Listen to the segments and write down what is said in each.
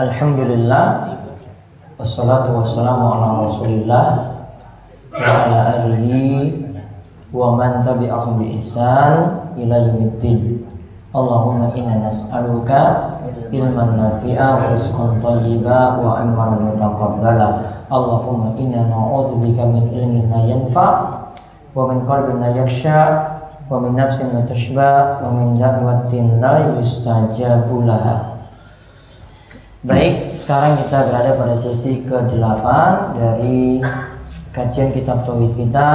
Alhamdulillah. Wassalatu wassalamu ala rasulillah Wa ala alihi Wa man tabi'ahum bi ihsan Ila yumiddin Allahumma inna nas'aluka ilman nafi'a wa rizqan tayyiba wa amalan mutaqabbala. Allahumma inna na'udzubika min ilmin la yanfa' wa min qalbin la yakhsha wa min nafsin la tashba wa min da'watin la yustajabu laha Baik, sekarang kita berada pada sesi ke-8 dari kajian kitab tauhid kita.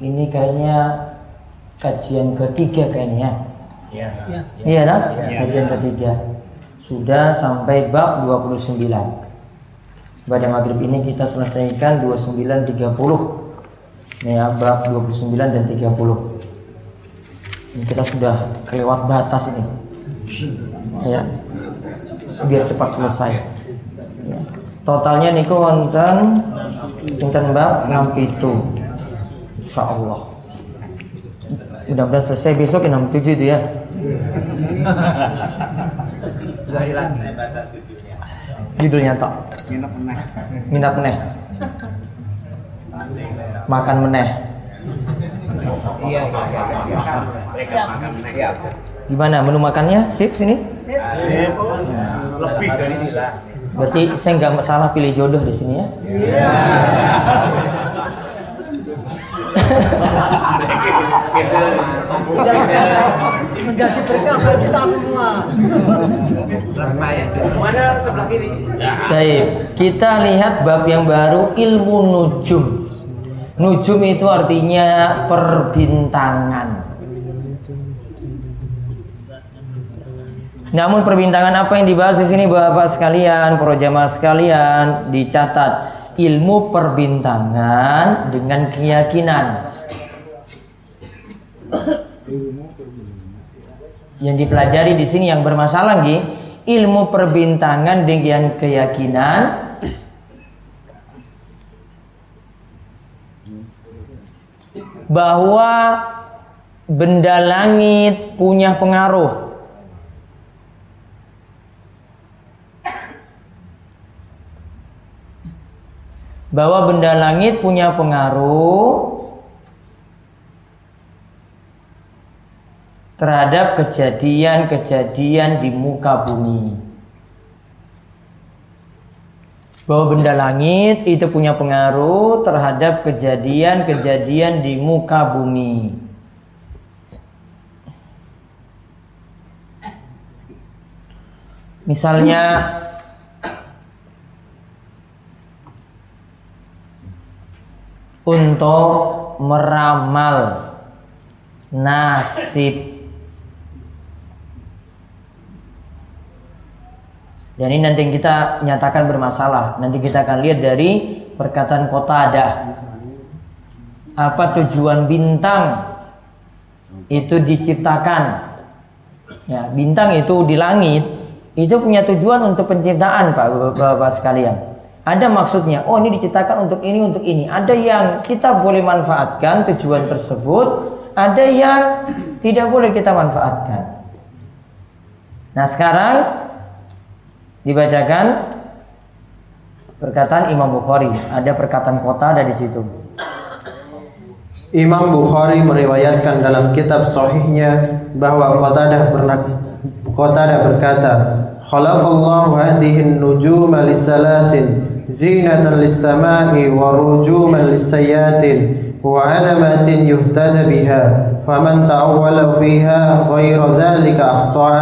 Ini kayaknya kajian ketiga kayaknya ya. Iya. Iya, nah? Kajian ketiga. Sudah sampai bab 29. Pada maghrib ini kita selesaikan 29 30. Ya, bab 29 dan 30. Ini kita sudah kelewat batas ini. Ya biar cepat selesai. Ya. totalnya niku wonten wonten bab 67 insyaallah. Mudah-mudahan selesai besok 67 itu ya. Judulnya tok. Minat meneh. Makan meneh. Iya iya iya. Gimana menu makannya? Sip sini? Sip. Lebih dari Berarti saya nggak salah pilih jodoh di sini ya? Iya. Menjadi berkah kita semua. Mana sebelah kiri? Baik, kita lihat bab yang baru ilmu nujum. Nujum itu artinya perbintangan. Namun perbintangan apa yang dibahas di sini Bapak sekalian, para jamaah sekalian, dicatat. Ilmu perbintangan dengan keyakinan. Yang dipelajari di sini yang bermasalah lagi, ilmu perbintangan dengan keyakinan. Bahwa benda langit punya pengaruh bahwa benda langit punya pengaruh terhadap kejadian-kejadian di muka bumi. Bahwa benda langit itu punya pengaruh terhadap kejadian-kejadian di muka bumi. Misalnya untuk meramal nasib. Jadi nanti kita nyatakan bermasalah. Nanti kita akan lihat dari perkataan kota ada. Apa tujuan bintang itu diciptakan? Ya, bintang itu di langit itu punya tujuan untuk penciptaan Pak Bapak sekalian. Ada maksudnya, oh ini diciptakan untuk ini, untuk ini. Ada yang kita boleh manfaatkan tujuan tersebut, ada yang tidak boleh kita manfaatkan. Nah sekarang dibacakan perkataan Imam Bukhari. Ada perkataan kota ada di situ. Imam Bukhari meriwayatkan dalam kitab sahihnya bahwa Qatadah pernah Qatadah berkata, "Khalaqallahu hadhihi an-nujuma lisalasin زينة للسماء ورجوما للسيات وعلمات يهتدى بها فمن تأول فيها غير ذلك أخطأ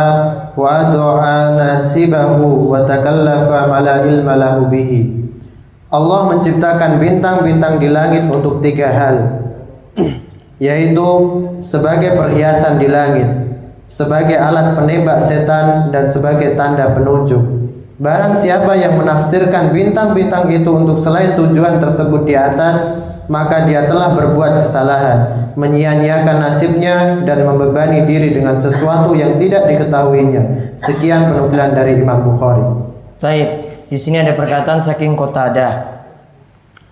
وأدعى ناسبه وتكلف على علم له به Allah menciptakan bintang-bintang di langit untuk tiga hal yaitu sebagai perhiasan di langit sebagai alat penembak setan dan sebagai tanda penunjuk. Barang siapa yang menafsirkan bintang-bintang itu untuk selain tujuan tersebut di atas, maka dia telah berbuat kesalahan, menyia-nyiakan nasibnya dan membebani diri dengan sesuatu yang tidak diketahuinya. Sekian penukilan dari Imam Bukhari. Baik, di sini ada perkataan saking Qatada.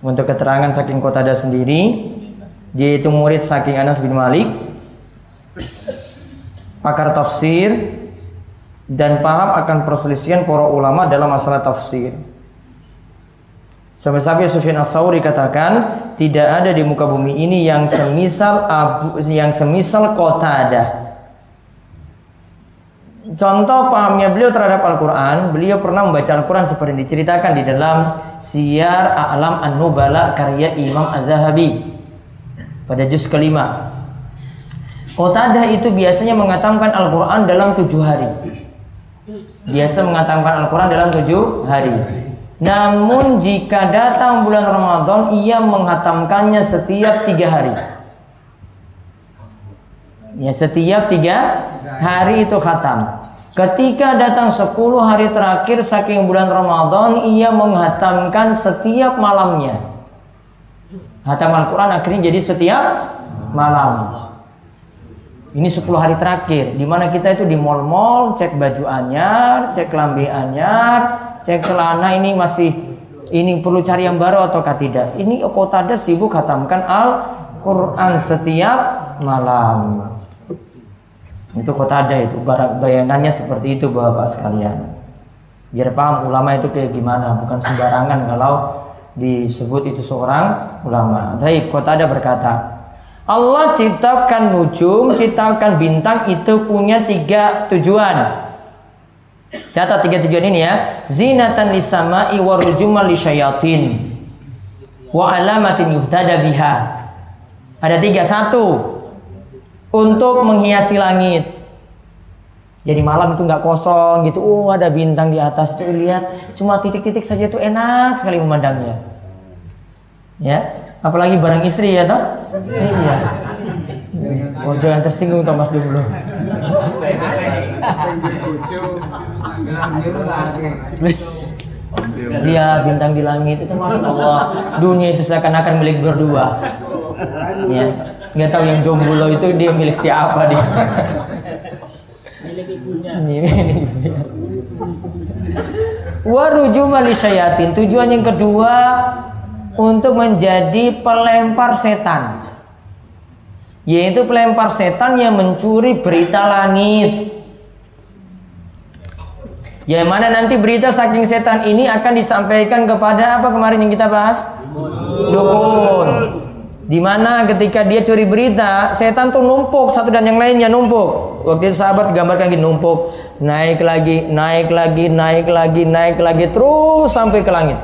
Untuk keterangan saking Qatada sendiri, dia itu murid saking Anas bin Malik, pakar tafsir dan paham akan perselisihan para ulama dalam masalah tafsir. Sampai-sampai Sufyan Ats-Tsauri katakan tidak ada di muka bumi ini yang semisal Abu yang semisal Qatadah. Contoh pahamnya beliau terhadap Al-Quran, beliau pernah membaca Al-Quran seperti diceritakan di dalam Siyar A'lam An-Nubala karya Imam Az-Zahabi pada juz kelima. Qatadah itu biasanya mengatakan Al-Quran dalam tujuh hari. Biasa mengatakan Al-Quran dalam tujuh hari. Namun jika datang bulan Ramadan, ia menghatamkannya setiap tiga hari. Ya setiap tiga hari itu khatam. Ketika datang 10 hari terakhir saking bulan Ramadan, ia menghatamkan setiap malamnya. Hatam Al-Quran akhirnya jadi setiap malam. Ini 10 hari terakhir, di mana kita itu di mall-mall, cek baju anyar, cek lambe anyar, cek celana ini masih ini perlu cari yang baru ataukah tidak. Ini kota ada sibuk khatamkan Al-Quran setiap malam. Itu kota ada itu, bayangannya seperti itu Bapak sekalian. Biar paham ulama itu kayak gimana, bukan sembarangan kalau disebut itu seorang ulama. Baik, kota ada berkata, Allah ciptakan nujum, ciptakan bintang itu punya tiga tujuan. Catat tiga tujuan ini ya. Zinatan lisama'i wa lisyayatin. Wa alamatin yuhtada biha. Ada tiga. Satu, untuk menghiasi langit. Jadi malam itu nggak kosong gitu. Oh ada bintang di atas tuh lihat. Cuma titik-titik saja tuh enak sekali memandangnya. Ya, apalagi barang istri ya toh? Iya. Oh jangan tersinggung Thomas dulu. Lihat bintang di langit itu masya Allah dunia itu seakan-akan milik berdua. Ya, nggak tahu yang jomblo itu dia milik siapa dia milik ibunya waruju syayatin tujuan yang kedua untuk menjadi pelempar setan. Yaitu pelempar setan yang mencuri berita langit. Yang mana nanti berita saking setan ini akan disampaikan kepada apa kemarin yang kita bahas? Dukun. Di mana ketika dia curi berita, setan tuh numpuk satu dan yang lainnya numpuk. Waktu itu sahabat gambarkan gini numpuk, naik lagi, naik lagi, naik lagi, naik lagi terus sampai ke langit.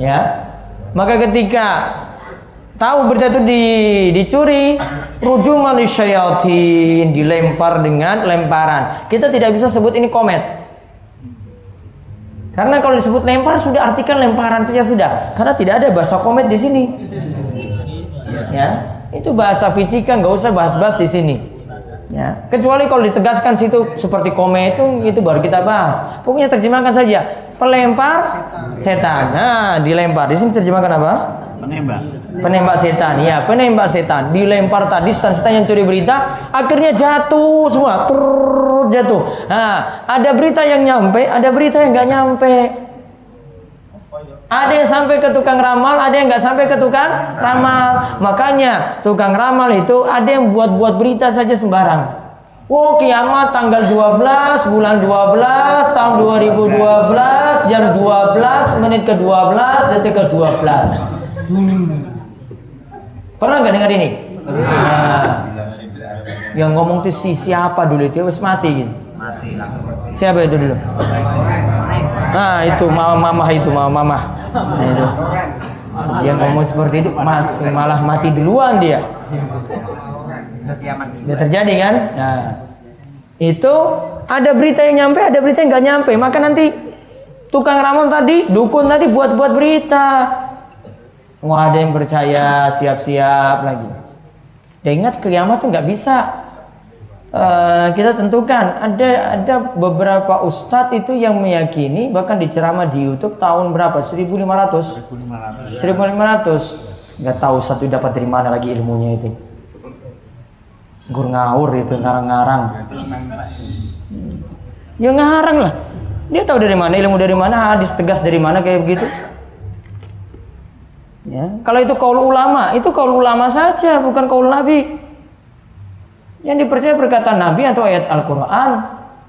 Ya. Maka ketika tahu berita itu di, dicuri, rujuman syayatin dilempar dengan lemparan. Kita tidak bisa sebut ini komet. Karena kalau disebut lempar sudah artikan lemparan saja sudah. Karena tidak ada bahasa komet di sini. Ya, itu bahasa fisika nggak usah bahas-bahas di sini. Ya, kecuali kalau ditegaskan situ seperti komet itu itu baru kita bahas. Pokoknya terjemahkan saja pelempar setan. Nah, dilempar. Di sini terjemahkan apa? Penembak. Penembak setan. Ya, penembak setan. Dilempar tadi setan-setan yang curi berita, akhirnya jatuh semua. Prrr, jatuh. Nah, ada berita yang nyampe, ada berita yang nggak nyampe. Ada yang sampai ke tukang ramal, ada yang nggak sampai ke tukang ramal. Makanya tukang ramal itu ada yang buat-buat berita saja sembarang. Wow kiamat tanggal 12 bulan 12 tahun 2012 jam 12 menit ke 12 detik ke 12. Pernah nggak dengar ini? Nah, yang ngomong itu si siapa dulu itu wes mati gitu. Siapa itu dulu? Nah itu mama mama itu mama mama. Nah, itu. Dia ngomong seperti itu mati, malah mati duluan dia. Dia terjadi kan? Nah, itu ada berita yang nyampe, ada berita yang nggak nyampe. Maka nanti tukang ramal tadi, dukun tadi buat-buat berita. Wah ada yang percaya siap-siap lagi. Dan ingat kiamat tuh nggak bisa. uh, kita tentukan ada ada beberapa ustadz itu yang meyakini bahkan diceramah di YouTube tahun berapa 1500 1500 1500 nggak tahu satu dapat dari mana lagi ilmunya itu gur ngawur itu ngarang-ngarang ya ngarang lah. Dia tahu dari mana ilmu dari mana hadis tegas dari mana kayak begitu. Ya kalau itu kaul ulama itu kaul ulama saja bukan kaul nabi. Yang dipercaya perkataan nabi atau ayat Al-Quran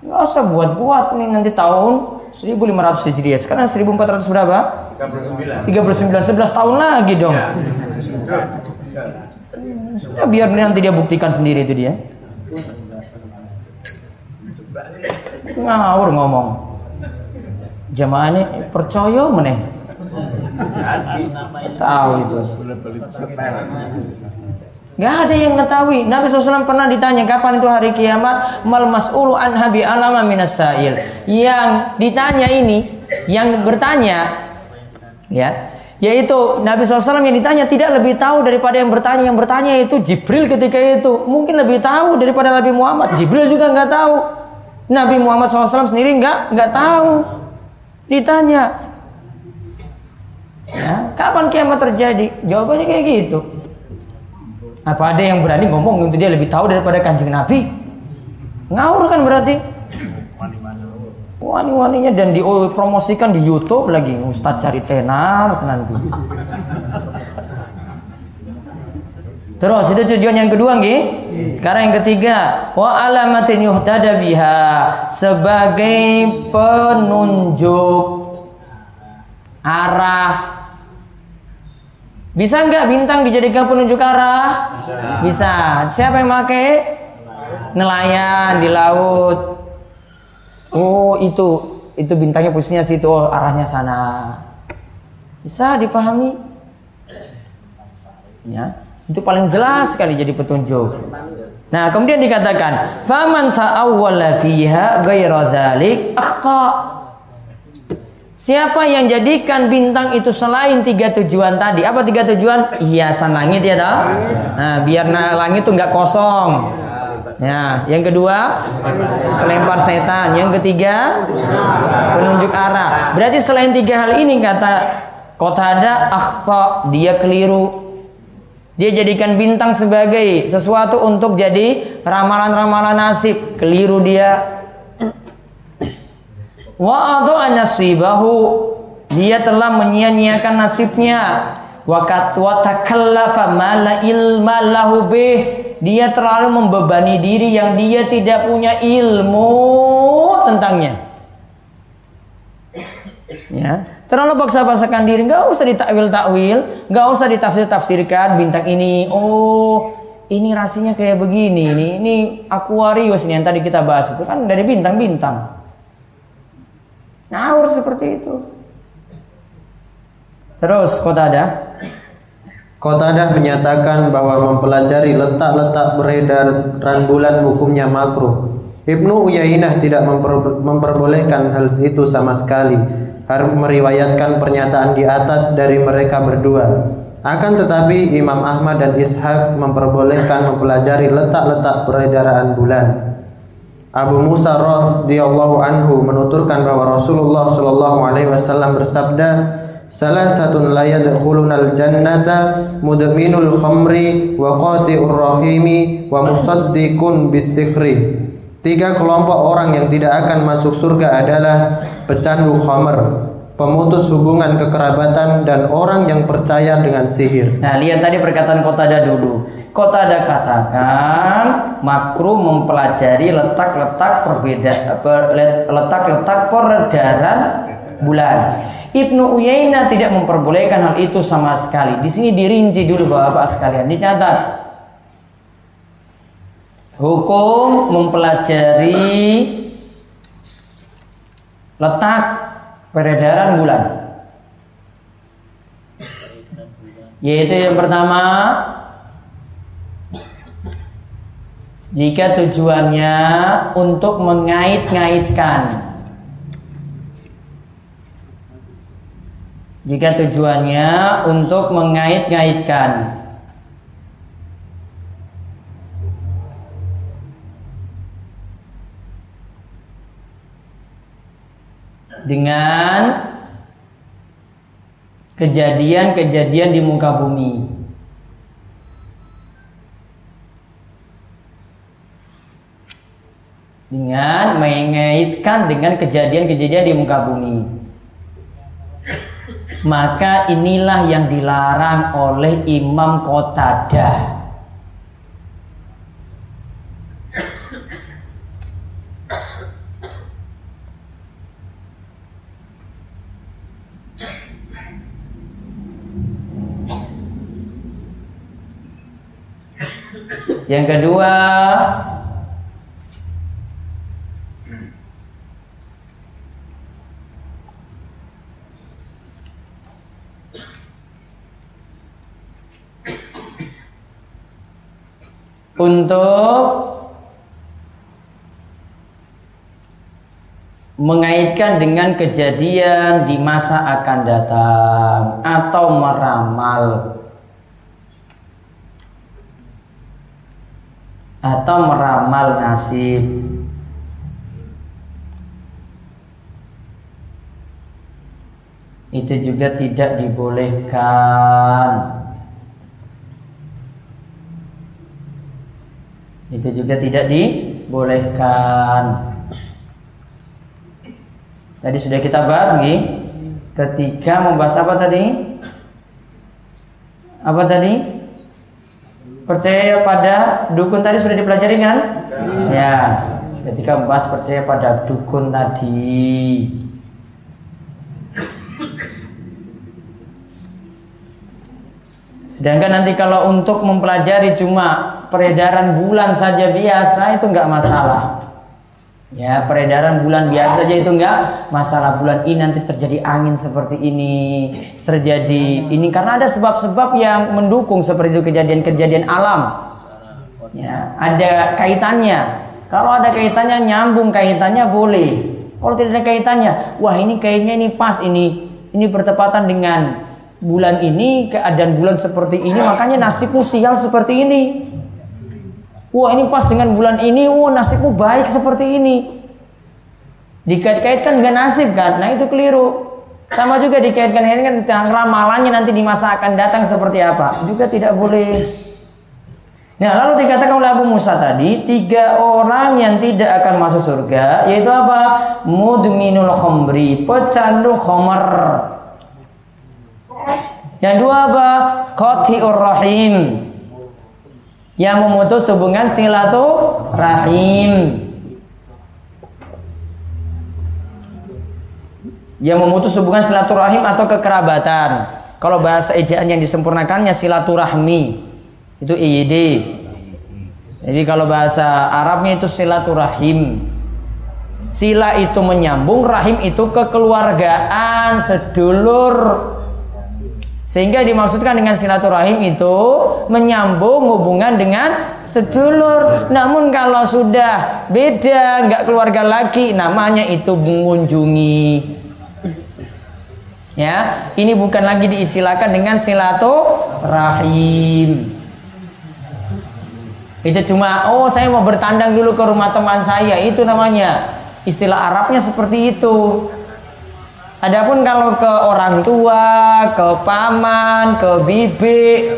nggak usah buat-buat nih nanti tahun 1500 Hijriah. Sekarang 1400 berapa? 39 39 11 tahun lagi dong. Ya. Ya biar nanti dia buktikan sendiri itu dia. Ngawur ngomong. Jamaah ini percaya meneh. Tahu itu. Gak ada yang mengetahui. Nabi SAW pernah ditanya kapan itu hari kiamat. Mal mas'ulu an habi alama minas sa'il. Yang ditanya ini, yang bertanya, ya, yaitu Nabi SAW yang ditanya tidak lebih tahu daripada yang bertanya. Yang bertanya itu Jibril ketika itu. Mungkin lebih tahu daripada Nabi Muhammad. Jibril juga nggak tahu. Nabi Muhammad SAW sendiri nggak nggak tahu. Ditanya. Ya, kapan kiamat terjadi? Jawabannya kayak gitu. Apa ada yang berani ngomong untuk dia lebih tahu daripada kanjeng Nabi? Ngawur kan berarti? Wani-waninya dan dipromosikan di YouTube lagi Ustadz cari tenar nanti terus itu tujuan yang kedua nggih sekarang yang ketiga wa alamatin yuhtada biha sebagai penunjuk arah bisa nggak bintang dijadikan penunjuk arah? Bisa. Bisa. Siapa yang pakai? Nelayan di laut. Oh itu itu bintangnya posisinya situ oh, arahnya sana. Bisa dipahami? Ya, itu paling jelas sekali jadi petunjuk. Nah, kemudian dikatakan, "Faman ta'awwala fiha ghaira dzalik akhta." Siapa yang jadikan bintang itu selain tiga tujuan tadi? Apa tiga tujuan? Hiasan langit ya toh? Nah, biar langit itu nggak kosong. Ya, yang kedua lempar setan, yang ketiga penunjuk arah. Berarti selain tiga hal ini kata Qatada akhta, dia keliru. Dia jadikan bintang sebagai sesuatu untuk jadi ramalan-ramalan nasib, keliru dia. Wa nasibahu, dia telah menyia-nyiakan nasibnya. Wa takallafa ma la ilma lahu bih dia terlalu membebani diri yang dia tidak punya ilmu tentangnya. Ya, terlalu paksa-paksakan diri, nggak usah ditakwil-takwil, nggak usah ditafsir-tafsirkan bintang ini. Oh, ini rasinya kayak begini ini ini Aquarius ini yang tadi kita bahas itu kan dari bintang-bintang. Ngawur seperti itu. Terus kota ada Qatadah menyatakan bahwa mempelajari letak-letak beredaran bulan hukumnya makruh. Ibnu Uyainah tidak memper memperbolehkan hal itu sama sekali. Harus meriwayatkan pernyataan di atas dari mereka berdua. Akan tetapi Imam Ahmad dan Ishaq memperbolehkan mempelajari letak-letak peredaran bulan. Abu Musa radhiyallahu anhu menuturkan bahwa Rasulullah shallallahu alaihi wasallam bersabda, Salah satu la yadkhulunal jannata mudminul khamri wa qati'ur rahimi wa musaddiqun bisikri. Tiga kelompok orang yang tidak akan masuk surga adalah pecandu khamr, pemutus hubungan kekerabatan dan orang yang percaya dengan sihir. Nah, lihat tadi perkataan Kotada dulu. Kotada katakan makruh mempelajari letak-letak perbedaan letak-letak peredaran bulan. Ibnu Uyainah tidak memperbolehkan hal itu sama sekali. Di sini dirinci dulu Bapak sekalian, dicatat. Hukum mempelajari letak peredaran bulan. Yaitu yang pertama jika tujuannya untuk mengait-ngaitkan jika tujuannya untuk mengait-ngaitkan dengan kejadian-kejadian di muka bumi. Dengan mengaitkan dengan kejadian-kejadian di muka bumi. Maka inilah yang dilarang oleh Imam Qatadah. Yang kedua, untuk mengaitkan dengan kejadian di masa akan datang atau meramal. Atau meramal nasib. Itu juga tidak dibolehkan itu juga tidak dibolehkan tadi sudah kita bahas nih ketika membahas apa tadi apa tadi percaya pada dukun tadi sudah dipelajari kan? Ya. Ketika membahas percaya pada dukun tadi. Sedangkan nanti kalau untuk mempelajari cuma peredaran bulan saja biasa itu nggak masalah. Ya, peredaran bulan biasa aja itu enggak masalah bulan ini nanti terjadi angin seperti ini, terjadi ini karena ada sebab-sebab yang mendukung seperti itu kejadian-kejadian alam. Ya, ada kaitannya. Kalau ada kaitannya nyambung kaitannya boleh. Kalau tidak ada kaitannya, wah ini kayaknya ini pas ini. Ini bertepatan dengan bulan ini, keadaan bulan seperti ini, makanya nasibmu sial seperti ini. Wah ini pas dengan bulan ini, wah nasibmu baik seperti ini. Dikait-kaitkan dengan nasib kan, nah itu keliru. Sama juga dikaitkan ini kan ramalannya nanti di masa akan datang seperti apa, juga tidak boleh. Nah lalu dikatakan oleh Abu Musa tadi tiga orang yang tidak akan masuk surga yaitu apa? Mudminul khomri, pecandu khomer. Yang dua apa? Qati'ur rahim, yang memutus hubungan silaturahim. Yang memutus hubungan silaturahim atau kekerabatan. Kalau bahasa ejaan yang disempurnakannya silaturahmi. Itu IYD. Jadi kalau bahasa Arabnya itu silaturahim. Sila itu menyambung, rahim itu kekeluargaan, sedulur, sehingga dimaksudkan dengan silaturahim itu menyambung hubungan dengan sedulur. Namun kalau sudah beda, nggak keluarga lagi, namanya itu mengunjungi. Ya, ini bukan lagi diistilahkan dengan silaturahim. Itu cuma, oh saya mau bertandang dulu ke rumah teman saya, itu namanya. Istilah Arabnya seperti itu. Adapun kalau ke orang tua, ke paman, ke bibi,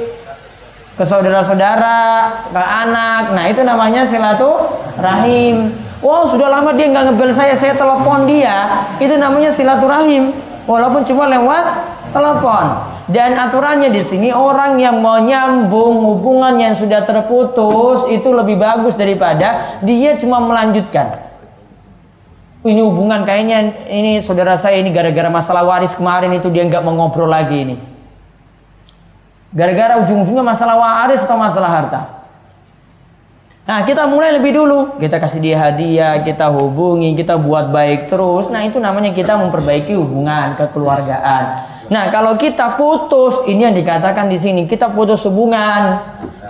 ke saudara-saudara, ke anak, nah itu namanya silaturahim. Wow, sudah lama dia nggak ngebel saya, saya telepon dia, itu namanya silaturahim. Walaupun cuma lewat telepon. Dan aturannya di sini orang yang mau nyambung hubungan yang sudah terputus itu lebih bagus daripada dia cuma melanjutkan ini hubungan kayaknya ini saudara saya ini gara-gara masalah waris kemarin itu dia nggak mau ngobrol lagi ini. Gara-gara ujung-ujungnya masalah waris atau masalah harta. Nah kita mulai lebih dulu. Kita kasih dia hadiah Kita hubungi Kita buat baik terus. Nah itu namanya kita memperbaiki hubungan Kekeluargaan. Nah kalau kita putus Ini yang dikatakan di sini Kita putus hubungan.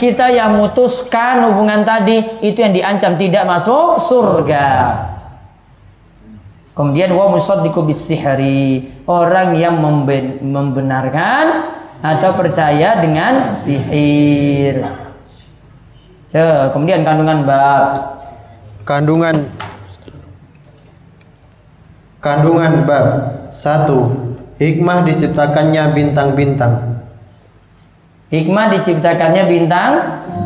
Kita yang memutuskan hubungan tadi Itu yang diancam tidak masuk surga Kemudian wa musaddiqu bisihri, orang yang membenarkan atau percaya dengan sihir. kemudian kandungan bab kandungan Kandungan bab 1. Hikmah diciptakannya bintang-bintang. Hikmah diciptakannya bintang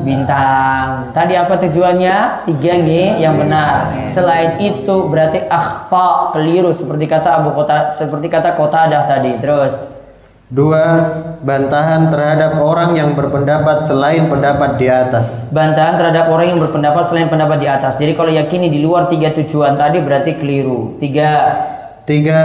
bintang. Tadi apa tujuannya? Tiga nih yang benar. Selain itu berarti akhta keliru seperti kata Abu Kota seperti kata Qatadah tadi. Terus Dua, bantahan terhadap orang yang berpendapat selain pendapat di atas. bantahan terhadap orang yang berpendapat selain pendapat di atas. Jadi kalau yakini di luar tiga tujuan tadi berarti keliru. Tiga Tiga,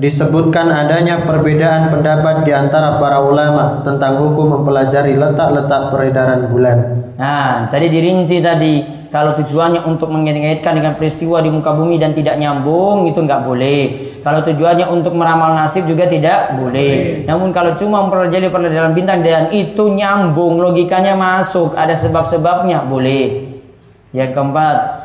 disebutkan adanya perbedaan pendapat di antara para ulama tentang hukum mempelajari letak-letak peredaran bulan. Nah, tadi dirinci tadi kalau tujuannya untuk mengaitkan dengan peristiwa di muka bumi dan tidak nyambung itu nggak boleh. Kalau tujuannya untuk meramal nasib juga tidak boleh. Namun kalau cuma mempelajari peredaran bintang dan itu nyambung, logikanya masuk, ada sebab-sebabnya boleh. Yang keempat,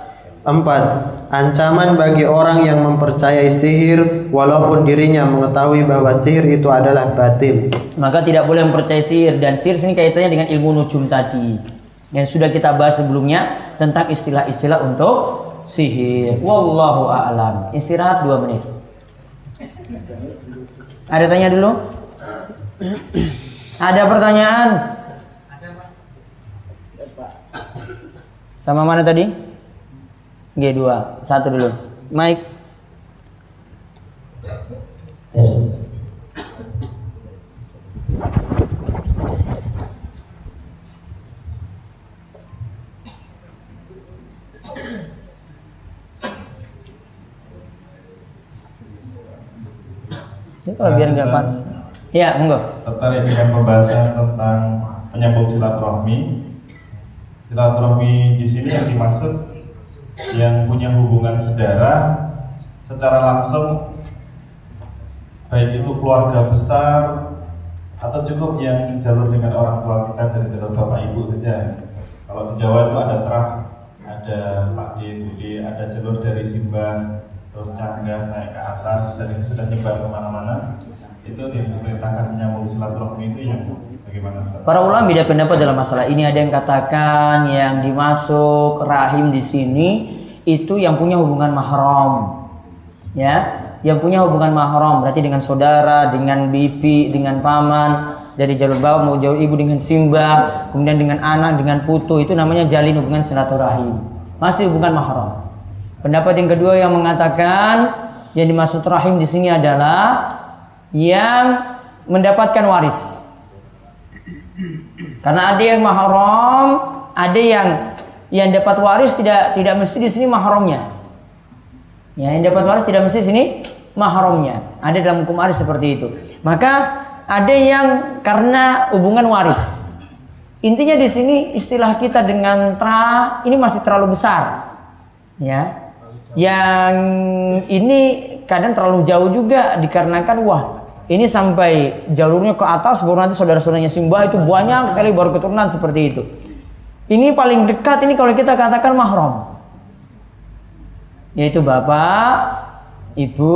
Empat, ancaman bagi orang yang mempercayai sihir walaupun dirinya mengetahui bahwa sihir itu adalah batil. maka tidak boleh mempercayai sihir dan sihir sini kaitannya dengan ilmu nujum tadi yang sudah kita bahas sebelumnya tentang istilah-istilah untuk sihir. Wallahu a'lam. Istirahat dua menit. Ada tanya dulu? Ada pertanyaan? Sama mana tadi? G2. Satu dulu. Mike. Yes. Ini kalau biar nggak panas. Ya, monggo. tertarik dengan pembahasan tentang penyambung silaturahmi. Silaturahmi di sini yang dimaksud yang punya hubungan saudara secara langsung baik itu keluarga besar atau cukup yang sejalur dengan orang tua kita dari jalur bapak ibu saja. Kalau di Jawa itu ada terah, ada Pak D, ada jalur dari Simbah, terus Canggah naik ke atas dan itu sudah nyebar ke mana-mana. Itu yang diperintahkan menyambung silaturahmi itu yang? Para ulama beda pendapat dalam masalah ini. Ada yang katakan yang dimasuk rahim di sini itu yang punya hubungan mahram. Ya, yang punya hubungan mahram berarti dengan saudara, dengan bibi, dengan paman, dari jalur bawah mau jauh ibu dengan simbah, kemudian dengan anak, dengan putu itu namanya jalin hubungan silaturahim. Masih hubungan mahram. Pendapat yang kedua yang mengatakan yang dimaksud rahim di sini adalah yang mendapatkan waris. Karena ada yang mahram, ada yang yang dapat waris tidak tidak mesti di sini mahramnya. Ya, yang dapat waris tidak mesti di sini mahramnya. Ada dalam hukum waris seperti itu. Maka ada yang karena hubungan waris. Intinya di sini istilah kita dengan tra ini masih terlalu besar. Ya. Yang ini kadang terlalu jauh juga dikarenakan wah ini sampai jalurnya ke atas baru nanti saudara-saudaranya simbah itu banyak sekali baru keturunan seperti itu. Ini paling dekat ini kalau kita katakan mahram. Yaitu bapak, ibu,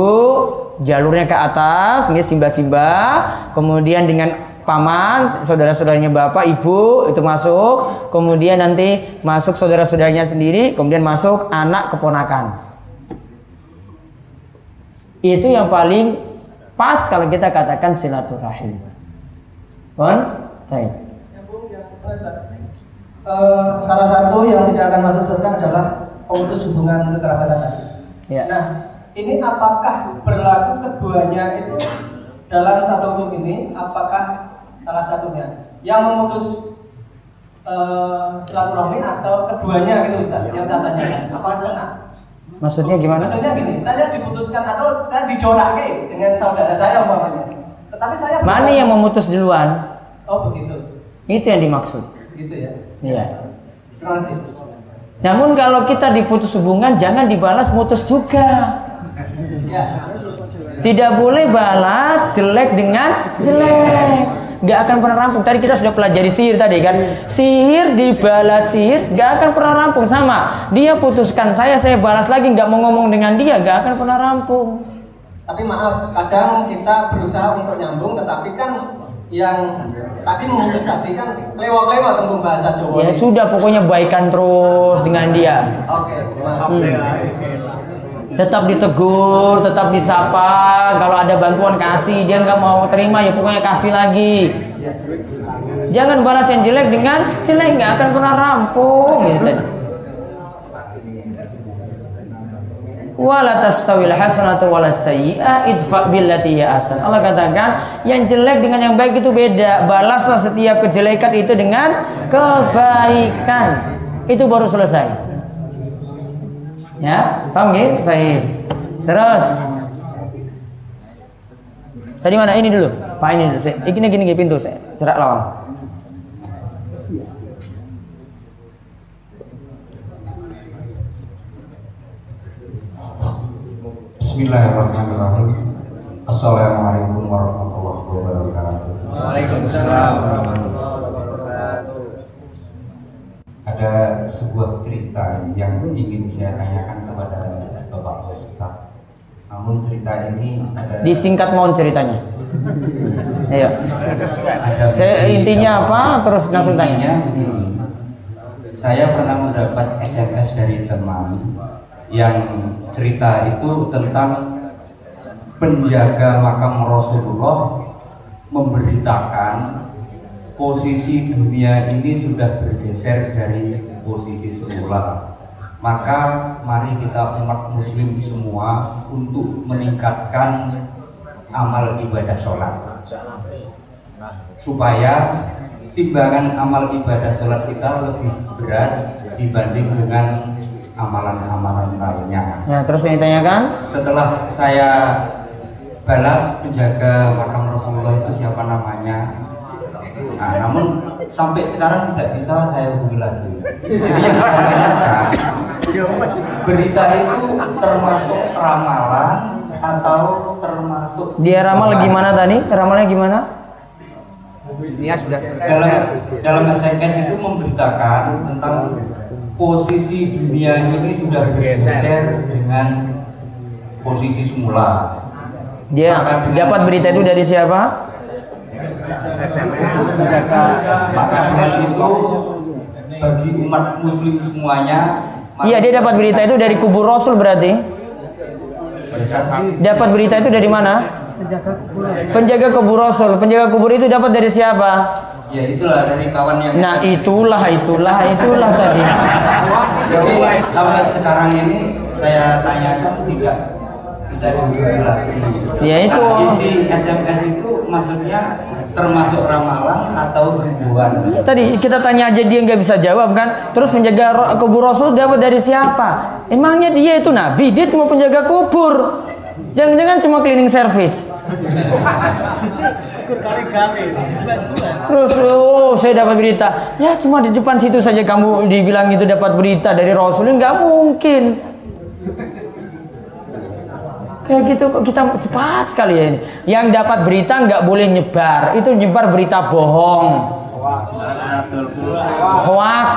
jalurnya ke atas, ini simbah-simbah, kemudian dengan paman, saudara-saudaranya bapak, ibu itu masuk, kemudian nanti masuk saudara-saudaranya sendiri, kemudian masuk anak keponakan. Itu yang paling pas kalau kita katakan silaturahim. Pon? Baik. Eh, salah satu yang tidak akan masuk surga adalah pemutus hubungan kekerabatan tadi. Ya. Nah, ini apakah berlaku keduanya itu dalam satu hukum ini? Apakah salah satunya yang memutus eh, silaturahmi atau keduanya gitu Ustaz? Yang saya tanyakan. Apa? Maksudnya gimana? Maksudnya gini, saya diputuskan atau saya dicorake dengan saudara saya umpamanya. Tetapi saya Mana yang memutus duluan? Oh begitu, Itu yang dimaksud. gitu ya. Iya. Terima kasih. Namun kalau kita diputus hubungan jangan dibalas mutus juga. Ya. Tidak boleh balas jelek dengan jelek. Gak akan pernah rampung. Tadi kita sudah pelajari sihir tadi kan. Sihir dibalas sihir gak akan pernah rampung sama. Dia putuskan saya, saya balas lagi nggak mau ngomong dengan dia gak akan pernah rampung. Tapi maaf, kadang kita berusaha untuk nyambung, tetapi kan yang tadi memutus tadi kan lewat-lewat tembung bahasa Jawa. Ya sudah pokoknya baikan terus dengan dia. Oke, terima kasih. Hmm. Tetap ditegur, tetap disapa. Kalau ada bantuan kasih, dia nggak mau terima ya pokoknya kasih lagi. Jangan balas yang jelek dengan jelek nggak akan pernah rampung gitu. Wala tastawil hasanatu wala sayyi'ah idfa billati asan. Allah katakan yang jelek dengan yang baik itu beda. Balaslah setiap kejelekan itu dengan kebaikan. Itu baru selesai. Ya, paham gak? Baik. Terus. Tadi mana ini dulu? Pak ini dulu. Saya, ini gini gini pintu saya. Cerak lawang. Bismillahirrahmanirrahim. Assalamualaikum warahmatullahi wabarakatuh. Waalaikumsalam Ada sebuah cerita yang ingin saya tanyakan kepada Bapak Ustaz. Namun cerita ini ada Disingkat mohon ceritanya. Ayo. ada Saya intinya apa? Terus langsung Intinya tanya. Saya pernah mendapat SMS dari teman yang cerita itu tentang penjaga makam Rasulullah memberitakan posisi dunia ini sudah bergeser dari posisi semula. Maka mari kita umat muslim semua untuk meningkatkan amal ibadah sholat supaya timbangan amal ibadah sholat kita lebih berat dibanding dengan amalan-amalan lainnya. Ya, terus yang ditanyakan? Setelah saya balas penjaga makam Rasulullah itu siapa namanya. Nah, namun sampai sekarang tidak bisa saya hubungi lagi. Jadi yang saya tanyakan, berita itu termasuk ramalan atau termasuk Dia ramal gimana tadi? Ramalnya gimana? dalam dalam SMS itu memberitakan tentang posisi dunia ini sudah bergeser dengan posisi semula. Dia dapat berita itu dari siapa? Maka dengan itu bagi umat muslim semuanya Iya, dia dapat berita itu dari kubur Rasul berarti. Dapat berita itu dari mana? Penjaga kubur Rasul. Penjaga kubur itu dapat dari siapa? ya itulah dari kawan yang Nah, itulah, itulah, itulah tadi. jadi sampai sekarang ini saya tanyakan tidak. Ya, itu. Nah, isi SMS itu maksudnya termasuk ramalan atau himbuan? Iya, tadi kita tanya aja dia nggak bisa jawab kan. Terus penjaga ro- kubur Rasul dapat dari siapa? Emangnya dia itu nabi? Dia cuma penjaga kubur. Jangan-jangan cuma cleaning service. Terus oh saya dapat berita. Ya cuma di depan situ saja kamu dibilang itu dapat berita dari Rasul. Nggak mungkin. Kayak gitu kok kita cepat sekali ya ini. Yang dapat berita nggak boleh nyebar. Itu nyebar berita bohong. Hoak.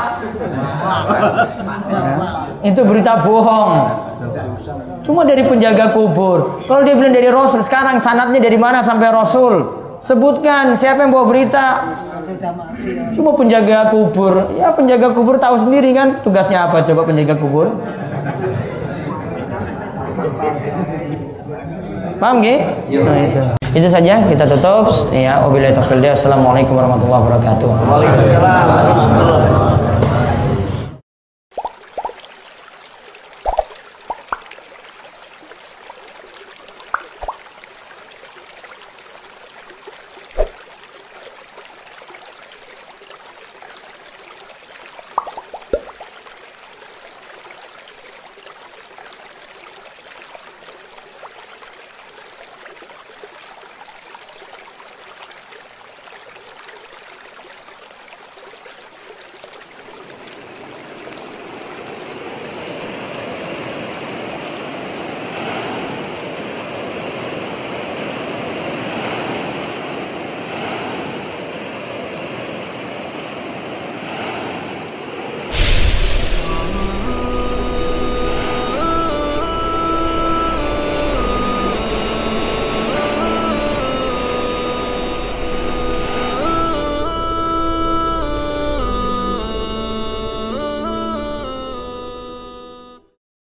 Itu berita bohong. Cuma dari penjaga kubur. Kalau dia bilang dari Rasul, sekarang sanatnya dari mana sampai Rasul? Sebutkan siapa yang bawa berita. Cuma penjaga kubur. Ya penjaga kubur tahu sendiri kan tugasnya apa coba penjaga kubur. Paham gak? Nah itu. Itu saja kita tutup. Ya, wabillahi taufiq. Assalamualaikum warahmatullahi wabarakatuh. Waalaikumsalam.